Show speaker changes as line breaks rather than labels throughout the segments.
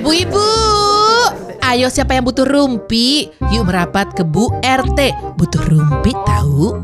Bu Ibu, ayo siapa yang butuh rumpi? Yuk merapat ke Bu RT. Butuh rumpi tahu?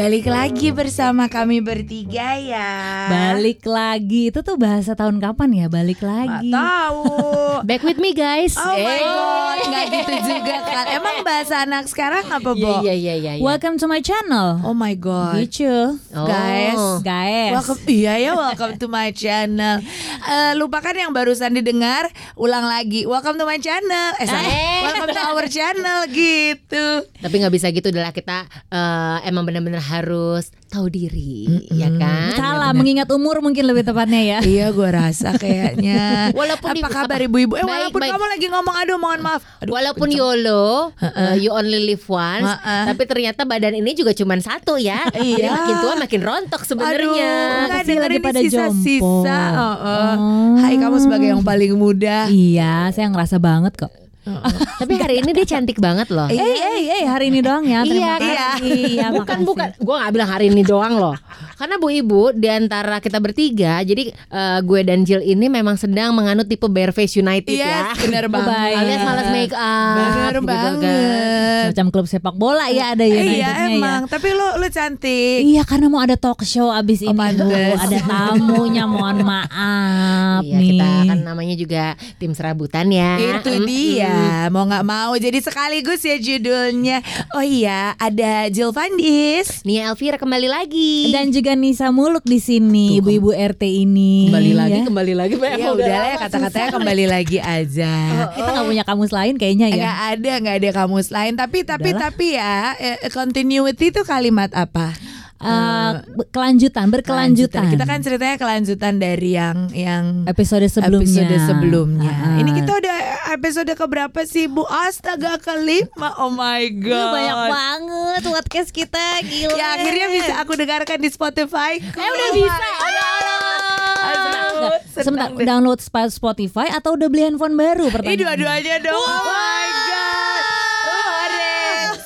Balik lagi bersama kami bertiga ya.
Balik lagi itu tuh bahasa tahun kapan ya? Balik lagi.
tahu.
Back with me guys.
Oh my
Eh.
god, nggak gitu juga kan? Emang bahasa anak sekarang apa, Bo?
Iya iya iya. iya.
Welcome to my channel.
Oh my god.
Gitu.
Oh.
Guys,
Guys.
Welcome, iya ya, welcome to my channel. Eh, lupakan yang barusan didengar, ulang lagi. Welcome to my channel. Eh, salah.
Eh.
welcome to our channel gitu.
Tapi nggak bisa gitu adalah kita eh, emang benar-benar harus tahu diri, ya kan?
Salah mengingat umur mungkin lebih tepatnya ya.
Iya, gue rasa kayaknya.
Walaupun
apa kabar ibu-ibu? Eh,
Baik,
walaupun
baik.
kamu lagi ngomong, aduh, mohon maaf. Aduh,
Walaupun
kenceng.
YOLO, eh, you only live once,
Heeh.
tapi ternyata badan ini juga cuma satu ya.
Iya.
makin tua makin rontok sebenarnya.
Dengerin
lagi pada
sisa-sisa. Oh, oh.
Oh.
Hai kamu sebagai yang paling muda.
Iya, saya ngerasa banget kok.
Tapi hari ini dia cantik banget loh.
Eh, eh, eh, hari ini doang ya. Terima
Iya,
kasih. Iya,
bukan
makasih.
bukan, gue nggak bilang hari ini doang loh. Karena bu ibu di antara kita bertiga, jadi eh, gue dan Jill ini memang sedang menganut tipe bare face United
Iya,
ya.
benar banget.
Alias malas make up.
Bener
gitu kan.
banget.
Macam klub sepak bola ya ada ya.
iya
Unitednya
emang, tapi lu lu cantik.
Iya karena mau ada talk show abis ini
pantes.
Bu. Ada tamunya mohon maaf
Iya
nih
kita kan namanya juga tim serabutan ya.
Itu dia, mau nggak mau. Jadi sekaligus ya judulnya. Oh iya, ada Jill Fandis.
Nia Elvira kembali lagi.
Dan juga Nisa Muluk di sini ibu-ibu RT ini
kembali lagi,
ya.
kembali lagi.
Ya udah ya kata-katanya kembali lagi aja.
Kita nggak punya kamus lain kayaknya ya
Nggak ada, nggak ada kamus lain. Tapi tapi
Udahlah.
tapi ya, eh, continuity itu kalimat apa?
Eh, kelanjutan berkelanjutan
Kita kan ceritanya kelanjutan dari yang yang
episode sebelumnya
episode sebelumnya.
Ah.
Ini kita udah episode keberapa sih Bu? Astaga kelima. Oh my god.
Ih, banyak banget podcast kita gila
Ya akhirnya bisa aku dengarkan di Spotify.
Eh udah bisa Ya Allah. Nggak, Sebentar download Sp- Spotify atau udah beli handphone baru
Ini
pertanyaan
dua-duanya dong. Oh god. Luares.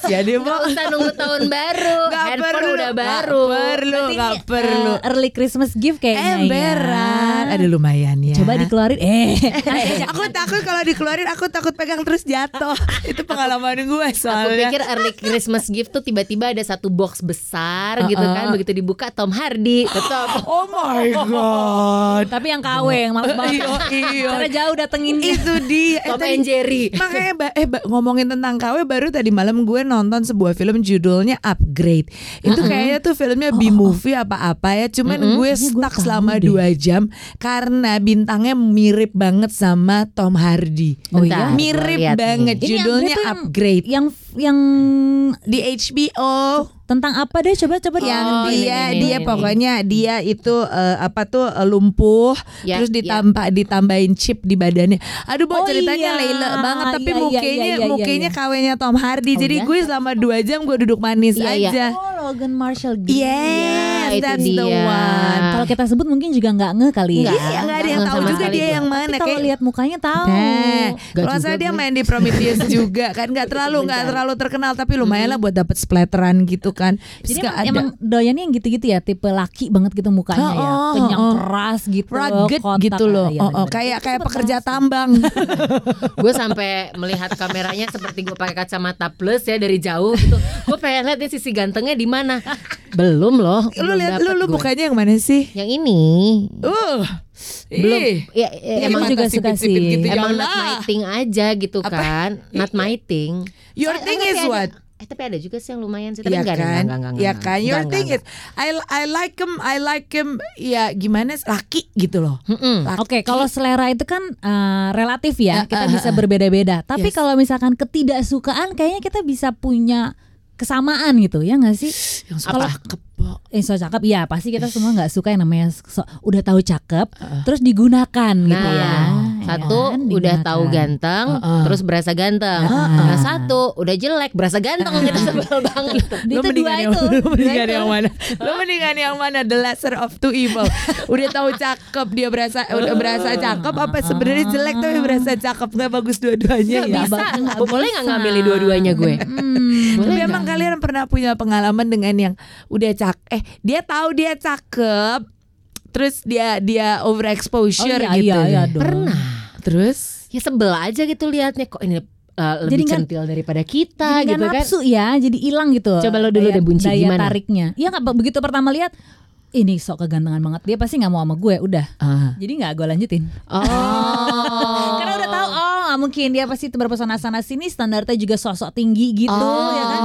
Jadi Bu
Gak usah nunggu tahun baru.
Nggak
Handphone
perlu,
udah baru.
perlu, nggak perlu.
Eh, early Christmas gift kayaknya
Emberan.
ya.
Ada lumayan ya.
Coba dikeluarin eh
aku takut kalau dikeluarin aku takut pegang terus jatuh. Itu pengalaman gue
Aku
soalnya.
pikir early Christmas gift tuh tiba-tiba ada satu box besar gitu kan. Begitu dibuka Tom Hardy. Tetap.
Oh my god.
Tapi yang KW yang maaf banget
Iya, iya.
Karena jauh datenginnya
Itu dia.
Tom and Jerry.
Makanya eh ngomongin tentang KW baru tadi malam gue nonton sebuah film judulnya Upgrade. Itu kayaknya tuh filmnya B movie apa-apa ya. Cuman gue stuck selama dua jam karena bintangnya mirip banget sama Tom Hardy.
Oh iya?
Mirip
nih.
banget.
Ini yang
Judulnya
yang-
Upgrade
Yang yang
di HBO.
Tentang apa deh coba coba
yang
Oh, ini,
dia
ini,
dia
ini.
pokoknya dia itu eh, apa tuh eh, lumpuh
Ya,
terus
ya.
ditambah ditambahin chip di badannya. Aduh,
Oh
mau ceritanya
iya.
Leila banget tapi
Iya, iya,
mukanya
iya, iya,
mukanya
iya.
kawenya Tom Hardy.
Oh,
Jadi
ya?
gue selama dua jam gue duduk manis
Iya, iya.
aja.
Oh Logan Marshall gitu
Yes,
itu
that's the
dia.
one.
Kalau kita sebut mungkin juga nggak nge kali ya
Nggak.
Iya, nggak ada yang tahu
sama
juga
sekali
dia yang mana.
Tapi kalau
Kayak-
lihat mukanya tahu
Nah, kalau saya dia main di Prometheus juga kan nggak terlalu nggak terlalu terkenal tapi lumayan lah buat dapat splatteran gitu kan. Terus
Jadi emang, emang doyannya yang gitu-gitu ya Tipe laki banget gitu mukanya ya
Oh, oh,
Kenyang
oh.
keras gitu
rugged gitu loh.
Ah, iya,
Oh, oh, kayak kayak pekerja tambang.
gue sampai melihat kameranya seperti gue pakai kacamata plus ya dari jauh gitu. Gue pengen lihat nih sisi gantengnya di mana. Belum loh.
lu
belum
lihat lu lu
gue.
bukannya yang mana sih?
Yang ini
Uh.
belum.
Ih.
Ya, ya,
Emang
emang
juga suka sih.
gitu,
emang
jangan
not my thing aja gitu
Apa?
kan. Not my thing.
Your
Eh,
thing
tapi
is what?
Eh tapi ada juga sih yang lumayan sih. Tapi
Iya
enggak ada,
kan?
enggak, enggak, enggak,
Iya
enggak.
kan? Your
Enggak,
thing
enggak,
is I I like him, I like him ya gimana laki gitu loh.
Mm-mm.
Laki.
Oke, kalau selera itu kan eh, relatif ya,
Ah,
kita
ah,
bisa berbeda-beda. Tapi
Yes.
kalau misalkan ketidaksukaan, kayaknya kita bisa punya kesamaan gitu, ya nggak sih?
Yang
Kalau
cakep,
eh so cakep, ya pasti kita semua nggak suka yang namanya so- udah tahu cakep, terus digunakan gitu
Nah,
ya.
Satu
Ya kan?
udah tahu ganteng,
Heeh.
terus berasa ganteng. Nah satu udah jelek, berasa ganteng kita sebel banget.
Itu dua
yang,
itu. Dua
mendingan yang mana? Lu mendingan yang mana? The lesser of two evil. Udah tahu cakep, dia berasa udah berasa cakep apa sebenarnya jelek tapi berasa cakep nggak bagus dua-duanya ya.
bisa, boleh nggak ngambil dua-duanya gue?
Hmm,
Tapi emang kalian pernah punya pengalaman dengan yang udah cak eh dia tahu dia cakep terus dia dia overexposure
Oh, iya,
gitu.
iya, iya dong.
Pernah.
Terus
Ya sebel aja gitu liatnya kok ini uh,
Jadi
lebih
nggak-
centil daripada kita
Jadi
gitu kan.
nafsu ya, jadi hilang gitu.
Coba lo dulu
daya-
deh, Bunci,
daya
gimana?
tariknya. Nggak begitu pertama lihat ini sok kegantengan banget dia pasti nggak mau sama gue udah.
ah.
Jadi nggak gue lanjutin.
Oh.
Mungkin dia pasti berpesona sana sini standarnya juga sosok tinggi gitu
Oh.
ya kan.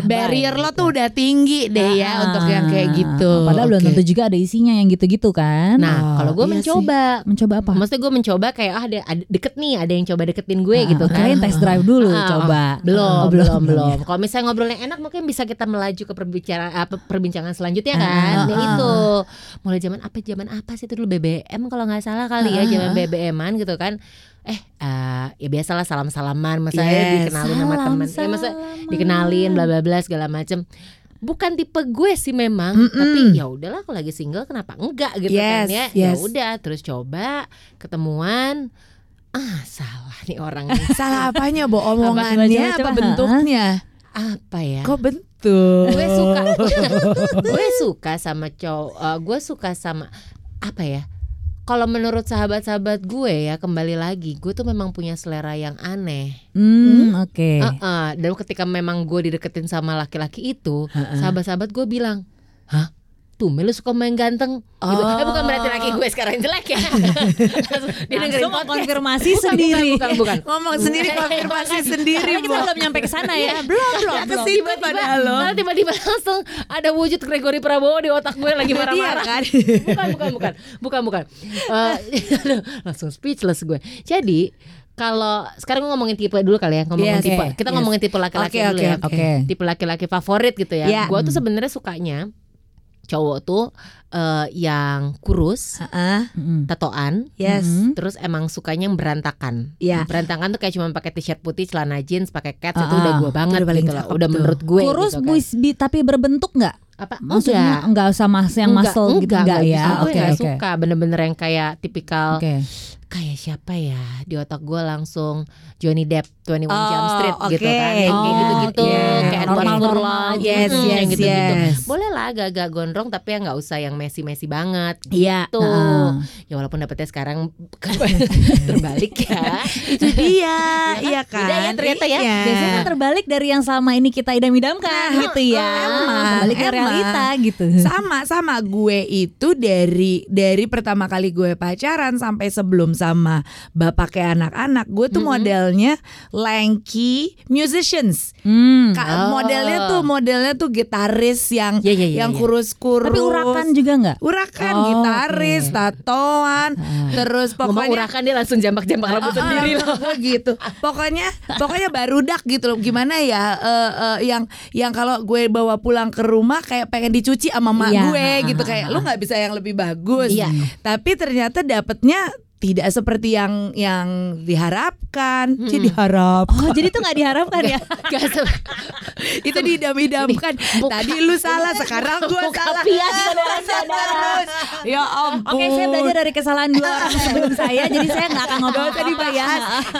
Barrier lo
gitu.
tuh udah tinggi deh ya
Ah,
untuk yang kayak gitu.
Padahal belum
Oke.
tentu juga ada isinya yang gitu-gitu kan.
Nah,
Oh,
kalau gue
iya
mencoba
mencoba apa?
Maksudnya gue mencoba kayak ah ada, ada deket nih ada yang coba deketin gue gitu
Ah,
kan.
kirain test drive dulu
Ah,
coba.
Belum,
Oh,
belum, belum. Kalau misalnya ngobrolnya enak mungkin bisa kita melaju ke perbicaraan apa perbincangan selanjutnya kan.
Ah,
Ya
ah,
itu. Mulai zaman apa zaman apa sih itu dulu BBM kalau nggak salah kali
Ah,
ya zaman BBM-an gitu kan. Eh, eh, ya biasalah salam-salaman, masa
Yes.
dikenalin sama
Salam,
temen. Ya masa
salaman.
dikenalin bla bla bla segala macem Bukan tipe gue sih memang,
Mm-mm.
tapi ya udahlah kalau lagi single kenapa enggak gitu kan
Yes,
ya. Ya
yes.
udah terus coba ketemuan ah salah nih orang.
Salah apanya, Bo?
Apa,
Omongannya apa
coba,
bentuknya?
apa ya?
Kok bentuk?
gue suka gue suka sama cowok eh, gue suka sama apa ya kalau menurut sahabat-sahabat gue ya kembali lagi gue tuh memang punya selera yang aneh.
Hmm, oke.
Heeh, dan ketika memang gue dideketin sama laki-laki itu sahabat-sahabat gue bilang hah Tumben lu suka main ganteng gitu. Eh, bukan berarti laki gue sekarang jelek ya dia dengerin
Langsung
podcast.
konfirmasi
Bukan,
sendiri.
bukan, bukan, bukan.
Ngomong sendiri, konfirmasi sendiri,
Karena kita
Bo.
belum nyampe ke sana ya.
Belum, belum. Ke situ
Tiba-tiba,
padahal
tiba-tiba langsung ada wujud Gregory Prabowo di otak gue lagi
Iya
marah-marah.
kan?
bukan, bukan, bukan, bukan, bukan. Eh, langsung speechless gue. Jadi kalau sekarang gue ngomongin tipe dulu kali ya ngomongin tipe.
okay,
Kita
yes.
ngomongin tipe laki-laki
Oke,
dulu
oke,
ya.
oke.
Tipe laki-laki favorit gitu ya.
Iya.
Gue tuh sebenarnya sukanya cowok tuh eh, yang kurus,
Heeh.
Mm-mm.
tatoan,
Yes.
Mhm.
terus emang sukanya yang berantakan.
Iya.
Berantakan tuh kayak cuma pakai t-shirt putih, celana jeans, pakai cats itu
Ah,
udah gue
itu
banget
udah paling
gitu loh. Udah menurut gue
Kurus
gitu kan.
buis bi- tapi berbentuk nggak?
Apa
Maksudnya
enggak
nggak usah mas yang
Enggak,
muscle gitu
enggak,
enggak
enggak
ya? Oke
nggak
oke.
suka bener-bener yang kayak tipikal
Oke.
kayak siapa ya di otak gue langsung Johnny Depp 21 Jump
Oh,
Street gitu
oke.
kan yang kayak
Oh,
gitu-gitu
iya.
kayak Edward
Normal-normal
Furlong
Yes,
hmm,
yes,
yang gitu-gitu
yes.
boleh lah agak-agak gondrong tapi ya nggak usah yang Messi-Messi banget
Iya.
tuh
Nah.
ya walaupun dapetnya sekarang terbalik ya
Itu dia, iya kan?
Beda ya ternyata ya.
Iya.
Biasanya kan terbalik dari yang selama ini kita idam-idamkan gitu ya.
emang,
Balik ke
emang.
realita gitu.
sama sama gue itu dari dari pertama kali gue pacaran sampai sebelum sama bapak kayak anak-anak gue tuh modelnya lanky musicians
Hmm.
Ka-
Oh.
modelnya tuh modelnya tuh gitaris yang
Iya, iya, iya,
yang
iya.
kurus-kurus
Tapi urakan juga nggak?
urakan
Oh,
gitaris
oke.
tatoan terus
ngomong
pokoknya
urakan dia langsung jambak-jambak rambut sendiri loh
Oh, gitu. Pokoknya pokoknya barudak gitu loh. Gimana ya eh, eh, yang yang kalau gue bawa pulang ke rumah kayak pengen dicuci sama mak
Iya.
gue gitu kayak lu nggak bisa yang lebih bagus.
Iya.
Tapi ternyata dapetnya tidak seperti yang yang diharapkan. Jadi diharap.
Oh jadi tuh nggak diharapkan ya?
Gak
Itu diidam-idamkan. Tadi lu salah, sekarang gue
Buka
salah. Terus. Ya ampun.
Oke saya belajar dari kesalahan dua orang sebelum saya Jadi saya nggak akan ngomong
usah
apa-apa ya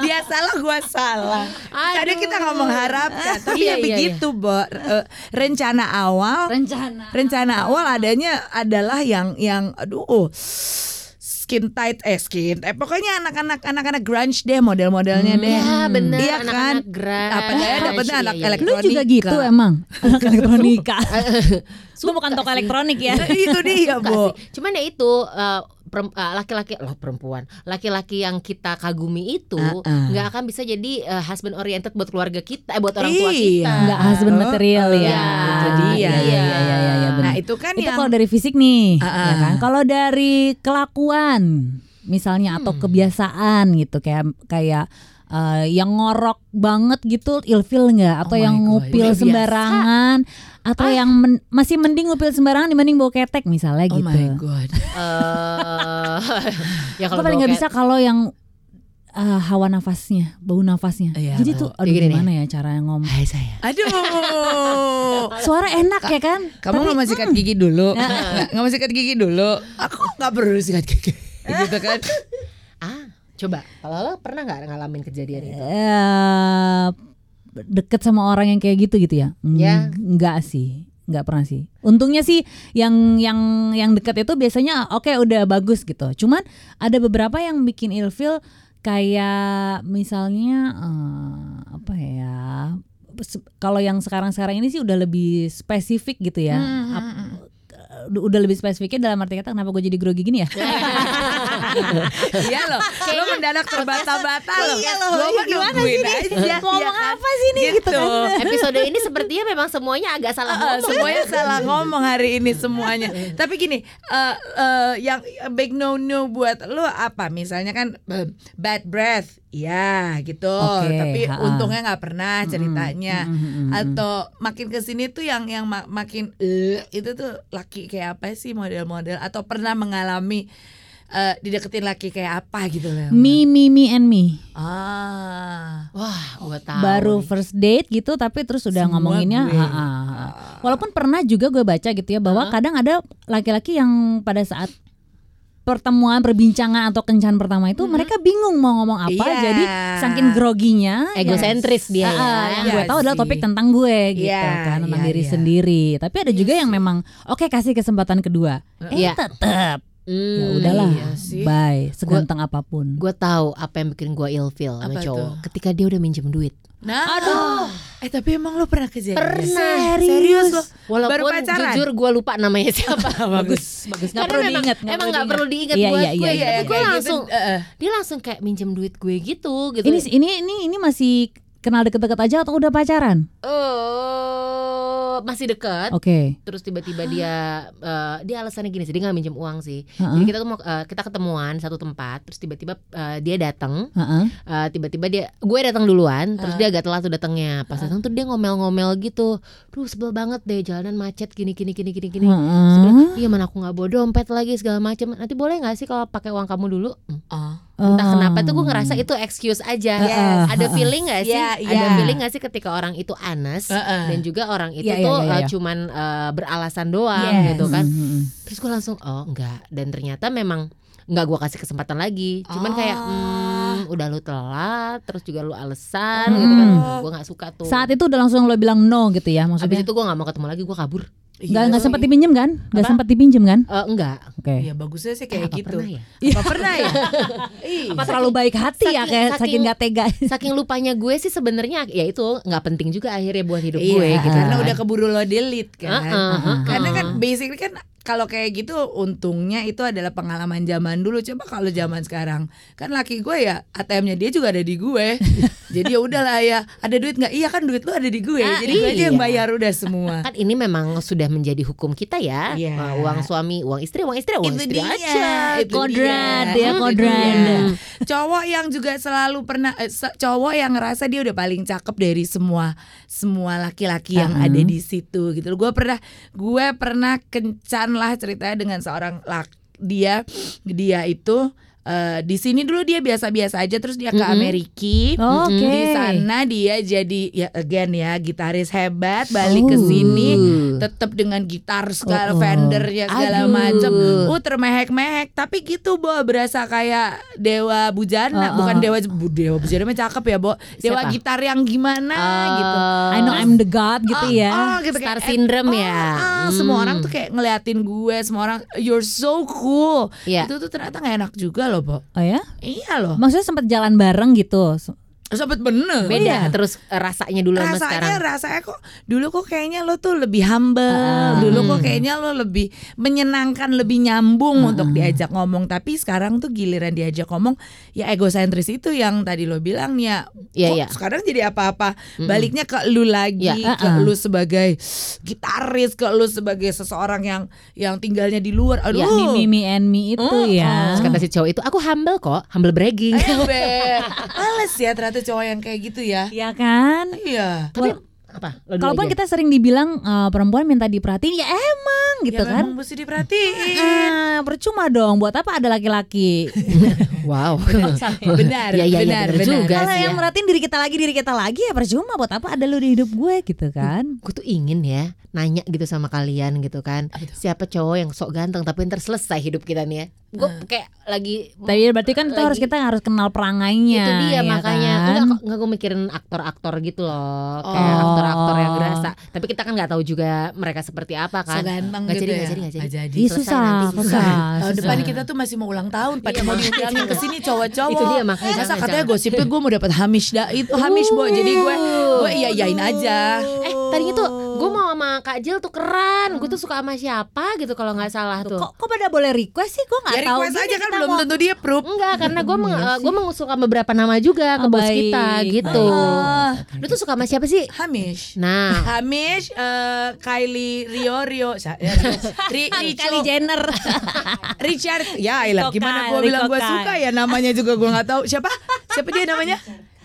Dia salah gua salah Tadi kita ngomong harapkan Tapi
Iya,
ya
iya,
begitu Bo Eh, Rencana awal
Rencana
Rencana awal adanya adalah yang yang aduh skin tight eh skin eh pokoknya anak-anak anak-anak grunge deh model-modelnya deh.
Iya bener
Iya
anak-anak
kan?
grunge.
Apa daya dapetnya
Iya,
anak
iya, iya.
Lu juga
elektronika.
gitu emang Anak elektronika Lu bukan toko elektronik ya
Nah, itu dia, Bu.
Cuman ya itu eh, eh, laki-laki loh perempuan, laki-laki yang kita kagumi itu nggak akan bisa jadi eh, husband oriented buat keluarga kita, eh, buat orang tua
Iya.
kita.
Nggak husband material ya
Iya,
itu dia.
Iya iya iya iya, iya benar.
Nah, itu kan
itu
yang
kalau dari fisik nih,
Ah,
ya
ah.
kan. Kalau dari kelakuan, misalnya atau
Hmm.
kebiasaan gitu, kayak kayak eh, yang ngorok banget gitu, ilfil nggak? Atau
Oh
yang ngupil sembarangan? Atau yang men- masih mending ngupil sembarangan dibanding bau ketek misalnya
Oh
gitu.
my god.
Eh, ya kalau
paling nggak bisa kalau yang eh, hawa nafasnya, bau nafasnya.
Iya,
Jadi
bau.
tuh, aduh
gini nih.
gimana ya cara ngomong?
Hai saya.
Aduh.
Suara enak ya kan?
Kamu nggak mau sikat gigi dulu? Nggak nggak mau sikat gigi dulu? Aku nggak perlu sikat gigi. gitu kan?
Ah, coba. Kalau lo pernah nggak ngalamin kejadian itu?
Eh, deket sama orang yang kayak gitu gitu ya? Hmm,
Ya.
Enggak sih. Enggak pernah sih. Untungnya sih yang yang yang deket itu biasanya oke udah bagus gitu. Cuman ada beberapa yang bikin ilfil kayak misalnya eh, apa ya? Kalau yang sekarang-sekarang ini sih udah lebih spesifik gitu ya. Ap- udah udah lebih spesifiknya dalam arti kata kenapa gue jadi grogi gini ya?
Iya loh, lo mendadak terbata-bata loh.
Iya loh,
Gua mah
gimana
nungguin aja,
Ngomong
ya kan?
apa sih nih gitu kan?
Episode ini sepertinya memang semuanya agak salah
Eh,
ngomong.
semuanya salah ngomong hari ini semuanya. Tapi gini, eh, eh, yang big no no buat lo apa? Misalnya kan eh, bad breath, ya gitu.
Oke,
Tapi
ha-ha.
untungnya nggak pernah ceritanya.
mm, mm, mm,
Atau makin ke sini tuh yang yang ma- makin eh, itu tuh laki kayak apa sih model-model? Atau pernah mengalami eh, dideketin laki kayak apa gitu loh?
Me me me and me.
Ah.
Wah, gua tahu.
baru
nih.
first date gitu tapi terus udah
Semua
ngomonginnya
gue.
ha, walaupun pernah juga gue baca gitu ya bahwa kadang ada laki-laki yang pada saat pertemuan perbincangan atau kencan pertama itu mereka bingung mau ngomong apa
Iya.
jadi saking groginya
egosentris dia
Ah,
ya.
yang gue
Iya
tahu adalah topik tentang gue gitu
Iya,
kan tentang
iya,
diri
iya.
sendiri tapi ada juga yang memang oke kasih kesempatan kedua eh
Iya.
tetep
Hmm,
ya udahlah
iya sih.
bye seganteng apa pun
Gue tahu apa yang bikin gue ilfeel sama
Apa
cowok.
tuh?
Ketika dia udah minjem duit.
Nah, eh tapi emang lo pernah kejadian?
Pernah.
serius lo?
Walaupun
Baru pacaran?
jujur gue lupa namanya siapa.
bagus bagus
Karena
perlu diingat
emang nggak perlu diingat
Iya,
buat
iya,
gue.
iya,
gitu.
iya,
gue
gitu,
langsung,
eh, eh.
dia langsung kayak minjem duit gue gitu. gitu.
ini ini ini ini masih kenal deket-deket aja atau udah pacaran
Eh, masih dekat.
oke
Terus tiba-tiba dia eh, dia alasannya gini sih dia nggak minjem uang sih.
Heeh.
Jadi kita tuh mau eh, kita ketemuan satu tempat. Terus tiba-tiba eh, dia datang.
Heeh.
Eh, tiba-tiba dia gue datang duluan terus dia agak telat tuh datangnya pas datang tuh dia ngomel-ngomel gitu duh sebel banget deh jalanan macet gini gini gini gini gini bilang, iya mana aku nggak bawa dompet lagi segala macam nanti boleh nggak sih kalau pakai uang kamu dulu Hmm.
Oh.
entah kenapa tuh gue ngerasa itu excuse aja
Yes.
ada feeling nggak sih
Iya,
ada
iya.
feeling nggak sih ketika orang itu honest
Heeh.
dan juga orang itu
iya,
tuh
iya,
eh,
iya.
cuman eh, beralasan doang
Yes.
gitu kan
Mhm.
terus gue langsung oh enggak dan ternyata memang nggak gue kasih kesempatan lagi cuman kayak
Oh.
hmm, udah lu telat terus juga lu alasan
Hmm.
gitu kan gue nggak suka tuh
saat itu udah langsung lo bilang no gitu ya
Abis
maksudnya
itu gue nggak mau ketemu lagi gue kabur
nggak nggak sempat dipinjem kan nggak sempat dipinjem kan
Eh, enggak
oke
Iya bagusnya sih kayak
apa
gitu.
pernah ya
Apa pernah ya? Ih.
apa terlalu baik hati ya
saking-
kayak
saking-
saking nggak tega
saking lupanya gue sih sebenarnya ya itu nggak penting juga akhirnya buat hidup
Iya,
gue gitu
karena
kan.
udah keburu lo delete kan.
Heeh, heeh.
Karena kan basically kan kalau kayak gitu untungnya itu adalah pengalaman zaman dulu. Coba kalau zaman sekarang kan laki gue ya ATM-nya dia juga ada di gue. Jadi ya udahlah ya, ada duit nggak? Iya kan duit lu ada di gue.
Ah,
Jadi gue aja yang
iya.
bayar udah semua.
kan ini memang sudah menjadi hukum kita ya
Iya.
Eh, uang suami uang istri uang istri uang
Itu
istri
dia,
aja
itu
Kodrat
dia.
ya, kodrat.
dia. Cowok yang juga selalu pernah eh, cowok yang ngerasa dia udah paling cakep dari semua semua laki-laki yang
Uh-huh.
ada di situ gitu. Gue pernah gue pernah kencan lah ceritanya dengan seorang lak dia dia itu eh, di sini dulu dia biasa-biasa aja terus dia ke
Mm-mm.
Amerika.
Oke.
Di sana dia jadi ya again ya gitaris hebat balik ke
Oh.
sini tetap dengan gitar segala
Oh, oh.
Fendernya segala macam. Uh termehek-mehek tapi gitu Bo berasa kayak dewa bujana
Oh,
bukan
oh.
dewa bu- dewa bujana mah cakep ya Bo. Dewa
Siapa?
gitar yang gimana gitu.
I know I'm the god gitu
Oh,
ya
oh, gitu
Star
kayak,
syndrome
oh,
ya.
Semua
Hmm.
orang tuh kayak ngeliatin gue, semua orang you're so cool.
Iya.
Itu tuh ternyata gak enak juga loh, Bo.
oh ya
Iya loh.
maksudnya sempat jalan bareng gitu
Sobat bener.
beda terus eh, rasanya dulu sama sekarang.
rasanya rasanya kok dulu kok kayaknya lo tuh lebih humble.
Ah.
dulu kok kayaknya lo lebih menyenangkan lebih nyambung
Ah.
untuk diajak ngomong. Tapi sekarang tuh giliran diajak ngomong ya egosentris itu yang tadi lo bilang ya
Iya,
kok
iya.
sekarang jadi apa-apa. Baliknya ke lu lagi
Iya,
ke
ah, ah.
lu sebagai gitaris ke lu sebagai seseorang yang yang tinggalnya di luar. Aduh.
ya me, me, me and me itu
Oh,
ya.
Terus kata si cowok itu aku humble kok humble bragging.
Males ya ternyata cowok yang kayak gitu ya
ya kan
iya
tapi apa
Kalaupun
aja.
kita sering dibilang eh, perempuan minta diperhatiin, ya emang gitu
ya
kan.
memang mesti diperhatiin
Ah, percuma dong. Buat apa ada laki-laki?
wow
benar
Iya, iya, iya,
benar
benar
benar
juga.
Kalau
sih
yang
ya.
merhatiin diri kita lagi, diri kita lagi ya percuma. Buat apa ada lu di hidup gue gitu kan?
gue tuh ingin ya nanya gitu sama kalian gitu kan. Siapa cowok yang sok ganteng tapi ntar selesai hidup kita nih ya. Gue kayak lagi
Tapi berarti kan itu
Lagi-
harus kita harus kenal perangainya.
itu dia
ya
makanya
kan?
enggak enggak gue mikirin aktor-aktor gitu loh kayak
Oh.
aktor-aktor yang berasa tapi kita kan nggak tahu juga mereka seperti apa
So
kan Nggak
gitu
jadi,
ya.
nggak jadi, nggak jadi.
Nggak jadi.
Ih,
Selesai
susah,
nanti,
susah.
susah.
Susah.
depan kita tuh masih mau ulang tahun Pada
Iya,
mau diundangin ke sini cowok-cowok
Itu dia, makanya
Masa
jangan,
katanya gosipnya gue mau dapat Hamish dah Itu Hamish bo Jadi gue Gue iya iyain aja
eh tadinya tuh gue mau sama Kak Jil tuh keren. Gue tuh suka sama siapa gitu kalau nggak salah tuh.
Kok, kok pada boleh request sih? Gue nggak
Ya
tahu.
request aja kan belum
mau-
tentu dia approve.
Enggak, karena gue meng, gue mengusulkan beberapa nama juga ke
Oh,
bos
baik,
kita gitu.
Oh.
Lu tuh suka sama siapa sih?
Hamish.
Nah,
Hamish eh, Kylie Rio Rio ya, Ri,
Kylie Jenner.
Richard. Ya elah
Rico
gimana gue bilang gue suka ya namanya juga gue nggak tahu. Siapa? Siapa dia namanya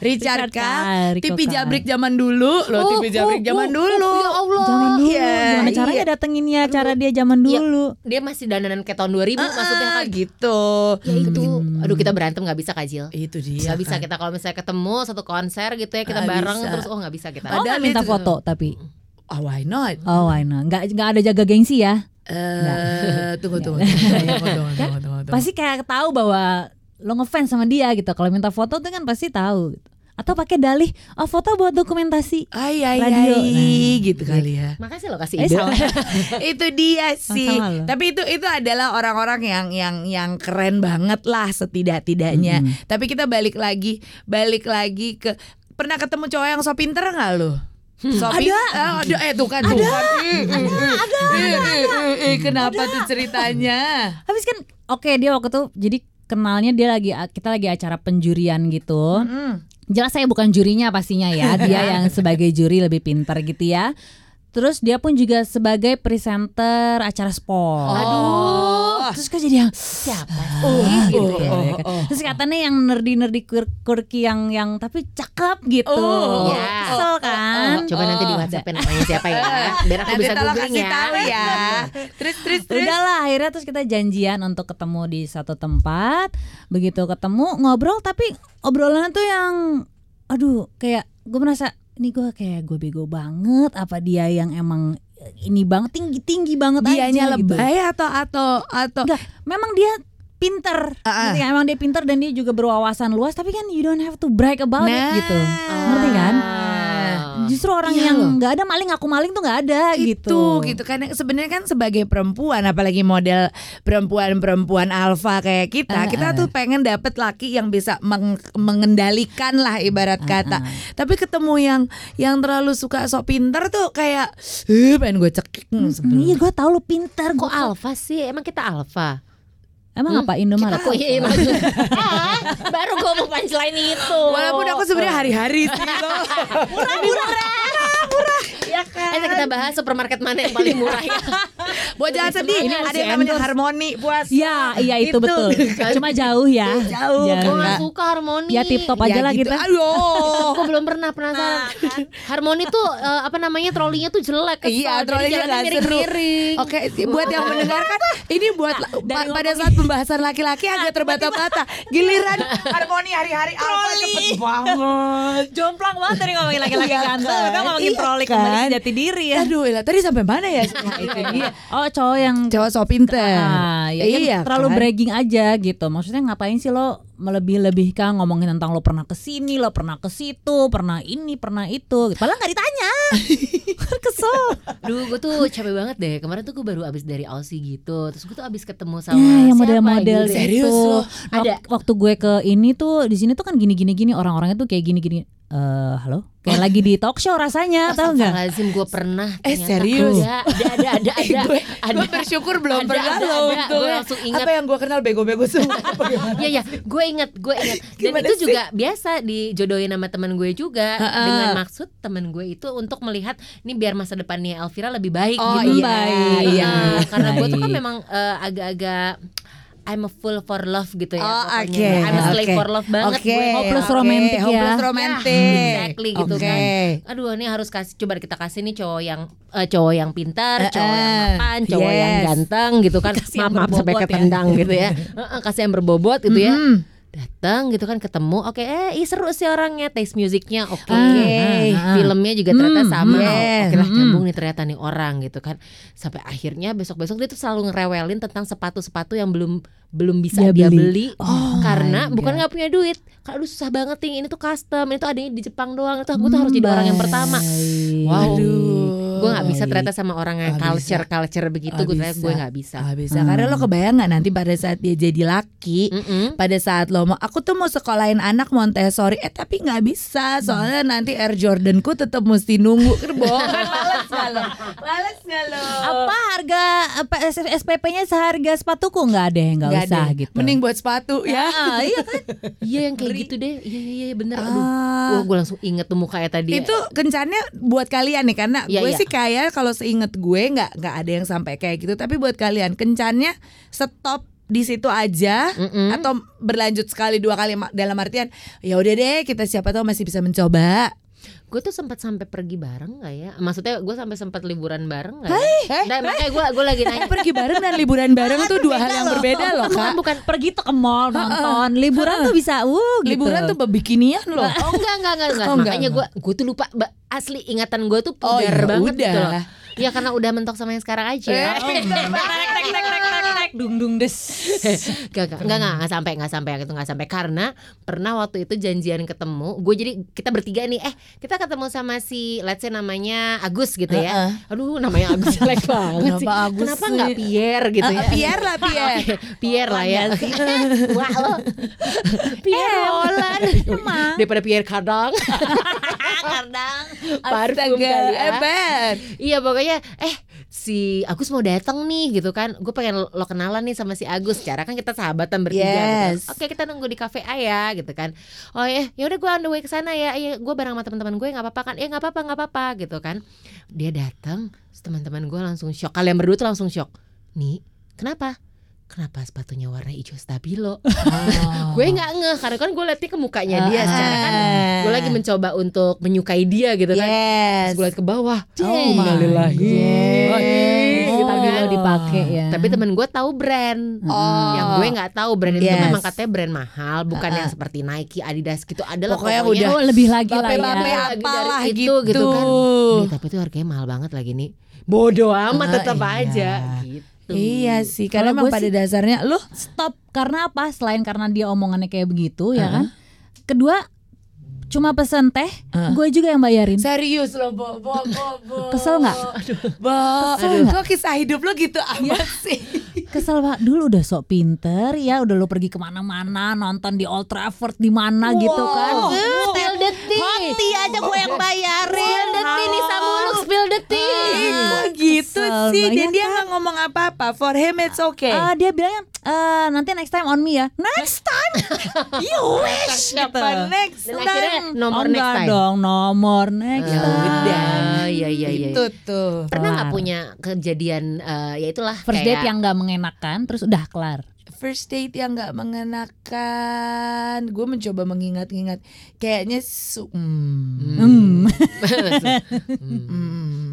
Richard,
Richard
K. Jabrik zaman dulu loh,
oh,
TV Jabrik
oh,
zaman
oh,
dulu.
Oh, ya Allah.
Zaman dulu.
Yeah,
Gimana iya. caranya
yeah.
datenginnya cara dia zaman
iya.
dulu.
Dia masih dandanan kayak tahun 2000 uh,
ah, ah, maksudnya
kan.
gitu.
Ya itu. Hmm. Aduh kita berantem nggak bisa kajil.
Itu dia.
Gak bisa kita kalau misalnya ketemu satu konser gitu ya kita
gak
bareng
bisa.
terus oh nggak bisa kita.
Oh, ada minta
itu.
foto tapi.
Oh why not?
Oh why not? Gak, gak ada jaga gengsi ya?
Eh, tunggu tunggu.
Pasti kayak tahu bahwa lo ngefans sama dia gitu. Kalau minta foto tuh kan pasti tahu. Gitu. Atau pakai dalih, oh foto buat dokumentasi.
Ay, ay,
Radio.
ay,
Nah.
gitu kali ya.
Makasih lo kasih
Eh,
ide.
itu dia sih.
Sama.
Tapi itu itu adalah orang-orang yang yang yang keren banget lah setidak-tidaknya.
Mm-mm.
Tapi kita balik lagi, balik lagi ke pernah ketemu cowok yang so pinter nggak lo? So
Ada.
Ah, ada eh tuh kan tuh kan. Ih. Ih, ih, ih, ih, Kenapa tuh ceritanya?
Habis kan oke dia waktu itu jadi kenalnya dia lagi kita lagi acara penjurian gitu.
Mm.
Jelas saya bukan jurinya pastinya ya. Dia yang sebagai juri lebih pintar gitu ya. Terus dia pun juga sebagai presenter acara sport.
Aduh.
Terus kan jadi yang
Siapa
Oh,
sih? gitu
oh,
ya.
oh,
kan.
oh.
Terus katanya yang nerdy-nerdy quir- quirky yang yang tapi cakep gitu.
Oh,
Ya.
Kesel kan?
Coba nanti di
Oh.
WhatsApp namanya siapa ya. Biar aku
Nanti
bisa googling ya.
tahu ya. Terus terus terus.
Udahlah akhirnya terus kita janjian untuk ketemu di satu tempat Begitu ketemu ngobrol tapi obrolannya tuh yang Aduh kayak gue merasa ini gue kayak gue bego banget Apa dia yang emang ini banget tinggi-tinggi banget
Dianya
aja gitu.
lebay atau atau atau
Enggak, memang dia pinter. Ngerti kan? Emang dia pinter dan dia juga berwawasan luas Tapi kan you don't have to brag about
Nah.
it gitu Ngerti kan? Justru orang
Iya
yang nggak ada maling aku maling tuh nggak ada
itu
gitu.
gitu. Kan sebenarnya kan sebagai perempuan apalagi model perempuan-perempuan alfa kayak kita
Ah,
kita tuh pengen dapet laki yang bisa meng- mengendalikan lah ibarat
Ah,
kata. Tapi ketemu yang yang terlalu suka sok pinter tuh kayak eh pengen gue cekik. Hmm, sebelum.
Iya gue tau lu pinter
Kok
gua-
alfa sih? Emang kita alfa?
Emang apa Indomaret?
Kok iya maksud- ah, baru gue mau punchline itu.
walaupun aku sebenarnya hari-hari sih loh.
ya kan. Eh, kita bahas supermarket mana yang paling murah ya.
buat jangan sedih
Ini
ada yang namanya harmoni puas
Ya, iya itu,
Itu.
betul. Cuma jauh ya.
Jauh.
Jauh.
Gue
Enggak.
gak suka harmoni.
Ya tip top aja
Ya
lah
gitu.
kita.
aduh
Aku belum pernah penasaran. Harmoni tuh eh, apa namanya trolinya tuh jelek. kesel.
Iya, trolinya nggak seru.
miring-miring.
Oke, buat yang mendengarkan ini buat pa- pada saat pembahasan laki-laki agak terbata-bata. Giliran harmoni hari-hari alfa cepet banget.
Jomplang banget dari ngomongin laki-laki
Iya
ganteng,
kan?
ngomongin
Iya
troli
kan?
kembali ke jati diri ya.
Aduh, tadi sampai mana ya? Nah, itu dia.
Oh cowok yang
Cowok so pinter.
Ah, ya kan
iya,
terlalu
kan?
bragging aja gitu. Maksudnya ngapain sih lo melebih-lebihkan ngomongin tentang lo pernah ke sini, lo pernah ke situ, pernah ini, pernah itu. Padahal nggak ditanya. Kesel.
Duh, gue tuh capek banget deh. Kemarin tuh gue baru abis dari Aussie gitu. Terus gue tuh abis ketemu sama
Ya, yang
siapa
model-model
gitu.
Serius?
Ada waktu gue ke ini tuh di sini tuh kan gini-gini gini orang-orangnya tuh kayak gini-gini. Eh, halo? Kayak lagi di talk show rasanya, tau nggak?
Lazim gue pernah
Eh, serius?
Ada, ada, ada, ada,
Eh,
ada,
gue,
ada.
gue bersyukur belum
Ada,
pernah
ada,
loh
ada. Gue langsung ingat.
Apa yang gue kenal bego-bego semua.
Iya ya, gue inget, gue inget. Dan
Gimana
itu
sih?
juga biasa dijodohin sama teman gue juga
Ha-ha.
dengan maksud teman gue itu untuk melihat ini biar masa depannya Elvira lebih baik
Oh
gitu.
iya,
Baik.
iya.
Nah, karena gue tuh kan memang eh, agak-agak I'm a fool for love gitu ya.
Oh, oke,
I'm a slave
oke.
for love banget
Oke,
gue.
Hopeless
oke,
romantic ya.
Hopeless
Ya,
romantic.
exactly gitu
Oke.
kan. Aduh, ini harus kasih coba kita kasih nih cowok yang eh, cowok yang pintar,
Eh,
cowok yang
eh,
mapan, cowok yang
yes.
ganteng gitu kan.
Yang
Maaf maaf sampai
ya.
ketendang gitu ya. Heeh, kasih yang berbobot gitu ya. Datang gitu kan ketemu oke eh ih seru sih orangnya taste musiknya oke.
Ah, ah, ah.
filmnya juga ternyata
Hmm,
sama.
yes.
oke lah
Hmm.
nyambung nih ternyata nih orang gitu kan. Sampai akhirnya besok besok dia tuh selalu ngerewelin tentang sepatu sepatu yang belum belum bisa
Dia
dia,
beli.
beli,
Oh
karena
my
bukan nggak punya duit. Kalau susah banget nih ini tuh custom ini tuh adanya di Jepang doang. Itu gue tuh harus jadi orang yang pertama. wow.
Aduh.
Gue nggak bisa ternyata sama orang yang culture
bisa.
culture begitu gue ternyata
bisa.
gue nggak bisa
Ah, bisa.
Hmm.
Karena lo kebayang nggak nanti pada saat dia jadi laki,
Mm-mm.
pada saat lo mau, aku tuh mau sekolahin anak Montessori, eh tapi nggak bisa, soalnya nanti Air Jordanku tetap mesti nunggu. Bohong kan males nggak lo? Males nggak lo?
apa harga apa SPP-nya seharga sepatuku nggak ada yang nggak usah
deh.
gitu.
Mending buat sepatu ya.
Ah, iya kan?
Iya yang kayak gitu deh. Iya iya iya bener. Aduh.
Ah.
Wah, gue langsung inget tuh mukanya tadi.
Itu kencannya buat kalian nih karena
Iya,
gue
iya.
sih kayak kalau seinget gue nggak nggak ada yang sampai kayak gitu tapi buat kalian kencannya stop di situ aja
Mm-mm.
atau berlanjut sekali dua kali dalam artian ya udah deh kita siapa tahu masih bisa mencoba
Gue tuh sempat sampai pergi bareng gak ya? Maksudnya gue sampai sempat liburan bareng gak
Hei,
ya? Nah, makanya gue gue lagi nanya.
pergi bareng dan liburan bareng tuh dua hal yang berbeda loh
Bukan
kak
bukan.
Pergi tuh ke mall nonton, liburan tuh bisa uh gitu.
liburan tuh bebikinian loh
Oh enggak enggak enggak, enggak.
Oh, enggak,
Makanya gue gue tuh lupa asli ingatan gue tuh
Oh,
pudar
ya
banget gitu loh. Ya karena udah mentok sama yang sekarang aja.
Eh.
Oh. Dung dung des.
Gak, gak, gak, gak, gak sampai, gak sampai yang itu gak sampai. Karena pernah waktu itu janjian ketemu, gue jadi kita bertiga nih, eh kita ketemu sama si, let's say namanya Agus gitu ya, aduh namanya Agus jelek banget sih,
Kenapa Agus
kenapa nggak Pierre gitu ya,
Pierre lah Pierre.
Pierre lah ya, wah lo, Pierre Roland,
Emang.
daripada Pierre Kadang,
Kadang.
parfum kali ya.
hebat.
Iya pokoknya eh si Agus mau datang nih gitu kan. Gue pengen lo kenalan nih sama si Agus. Cara kan kita sahabatan bertiga
Yes.
gitu. oke kita nunggu di kafe A ya gitu kan. Oh ya ya udah gue on the way ke sana ya. Iya gue bareng sama teman-teman gue nggak apa-apa kan? Ya nggak apa-apa nggak apa-apa gitu kan. Dia datang teman-teman gue langsung shock. Kalian berdua tuh langsung shock. Nih kenapa kenapa sepatunya warna hijau stabilo gue nggak ngeh karena kan gue liatnya ke mukanya dia
Ah.
secara kan gue lagi mencoba untuk menyukai dia gitu kan
Yes.
Terus gue liat ke bawah
Oh
Oh,
Gitu
stabilo
kan.
dipakai ya.
Tapi temen gue tahu brand
Oh.
Yang gue nggak tahu brand itu
Yes.
memang katanya brand mahal Bukan yang seperti Nike, Adidas gitu Adalah
Pokoknya
pokoknya,
udah
oh, lebih lagi lah
Bape-bape
ya.
Lagi
apalah
dari
gitu,
itu, gitu kan. Nih, Tapi itu harganya mahal banget lagi nih Bodoh amat
Ah,
tetap
iya.
aja gitu
Iya sih, karena
Kalau
emang
gue
pada
sih-
dasarnya lu
Stop karena apa? Selain karena dia omongannya kayak begitu ya kan. Kedua cuma pesen teh,
Heeh.
gue juga yang bayarin.
serius lo, Bo, Bo, Bo, Bo.
Kesel nggak?
Bo,
Kesel nggak?
kok kisah hidup lo gitu amat sih?
Kesel pak, dulu udah sok pinter ya, udah lo pergi ke mana-mana nonton di Old Trafford di mana gitu kan.
Wow.
Spill the tea
Hoti aja gue yang bayarin.
Spill the tea nih Samuluk Spill the tea
gitu
Kesel
sih? Dan dia nggak ngomong apa-apa. For him it's okay.
Ah, dia bilangnya "Eh, nanti next time on me ya. Next time, you wish.
Siapa next
Dan
time?
akhirnya nomor
Oh,
next time
dong, nomor next
Ya
time.
udah Iya iya iya
Itu tuh.
Pernah nggak punya kejadian eh, Ya itulah
First
kayak,
date yang nggak mengenakan, terus udah kelar.
First date yang nggak mengenakan. Gue mencoba mengingat-ingat. Kayaknya su hmm.
Hmm.
Hmm.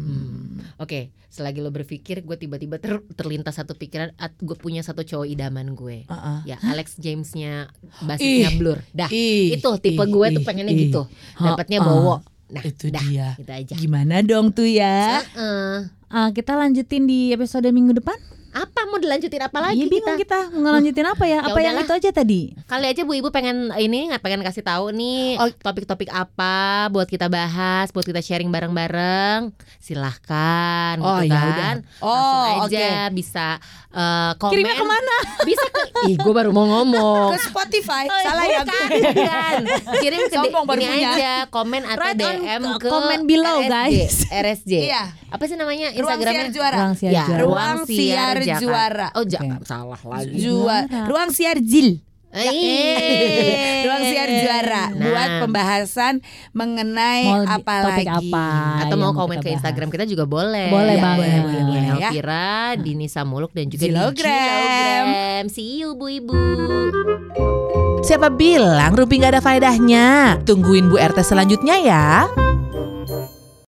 Oke, selagi lo berpikir, gue tiba-tiba ter- terlintas satu pikiran, gue punya satu cowok idaman gue.
Uh-uh.
Ya, Alex Jamesnya, basisnya
Ih,
Blur. Dah,
Ih,
itu tipe
ih,
gue tuh pengennya
ih.
gitu. Dapatnya
Ha-ha.
bowo. Nah,
Itu
dah,
dia.
Gitu aja.
Gimana dong tuh ya?
Heeh.
Ah, kita lanjutin di episode minggu depan.
Apa mau dilanjutin apa lagi
Iya bingung
kita?
kita mau ngelanjutin apa ya?
Ya
Apa yang itu aja tadi?
Kali aja Bu Ibu pengen ini nggak pengen kasih tahu nih
Oh.
topik-topik apa buat kita bahas, buat kita sharing bareng-bareng. Silahkan
Oh,
gitu
ya
kan.
udah.
Langsung
Oh,
aja bisa eh, komen.
Kirimnya ke mana?
Bisa ke Ih, gue baru mau ngomong.
Ke Spotify.
Oh,
Salah ya gue.
Bukan. Kirim ke
Sombong
ini
punya.
aja komen atau
Right
DM
uh,
ke
comment below,
RSJ.
guys.
RSJ.
Iya.
Apa sih namanya
Ruang
Instagramnya?
siar juara.
Ruang siar
Ya,
juara.
Ruang siar
Jakarta.
juara.
Oh, jangan
Oke.
salah lagi.
Juara. Ruang siar Jil.
Eh.
Ruang siar juara
Nah.
buat pembahasan mengenai
Mau
apa
topik
lagi.
apa?
Atau mau komen ke
bahas.
Instagram kita juga boleh.
Boleh
Ya,
banget.
Boleh, boleh, boleh.
Ya.
Elvira, Dinisa Muluk dan juga
Jilogram.
di. See you Bu Ibu.
Siapa bilang Rumpi nggak ada faedahnya? Tungguin Bu RT selanjutnya ya.